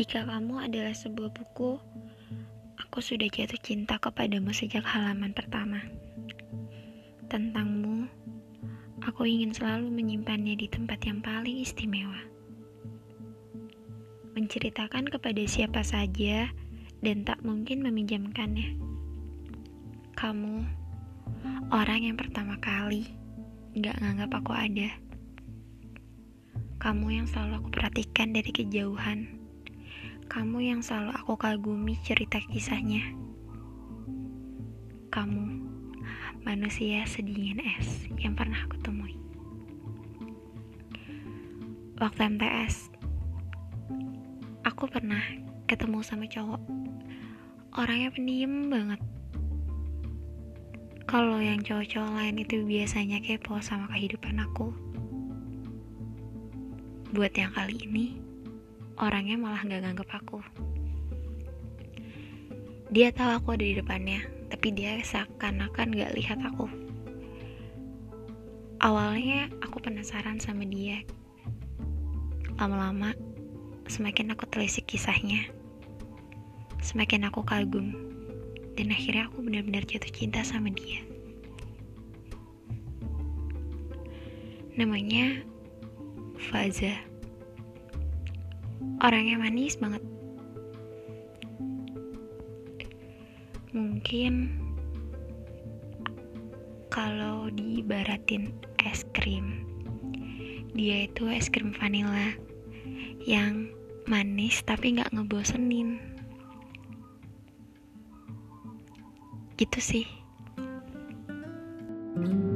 Jika kamu adalah sebuah buku, aku sudah jatuh cinta kepadamu sejak halaman pertama. Tentangmu, aku ingin selalu menyimpannya di tempat yang paling istimewa. Menceritakan kepada siapa saja dan tak mungkin meminjamkannya. Kamu, orang yang pertama kali gak nganggap aku ada. Kamu yang selalu aku perhatikan dari kejauhan kamu yang selalu aku kagumi cerita kisahnya. Kamu, manusia sedingin es yang pernah aku temui. Waktu MTS, aku pernah ketemu sama cowok. Orangnya pendiam banget. Kalau yang cowok-cowok lain itu biasanya kepo sama kehidupan aku. Buat yang kali ini, orangnya malah gak nganggep aku. Dia tahu aku ada di depannya, tapi dia seakan-akan gak lihat aku. Awalnya aku penasaran sama dia. Lama-lama, semakin aku telisik kisahnya, semakin aku kagum. Dan akhirnya aku benar-benar jatuh cinta sama dia. Namanya Faza orangnya manis banget. Mungkin kalau diibaratin es krim dia itu es krim vanilla yang manis tapi nggak ngebosenin. Gitu sih. thank you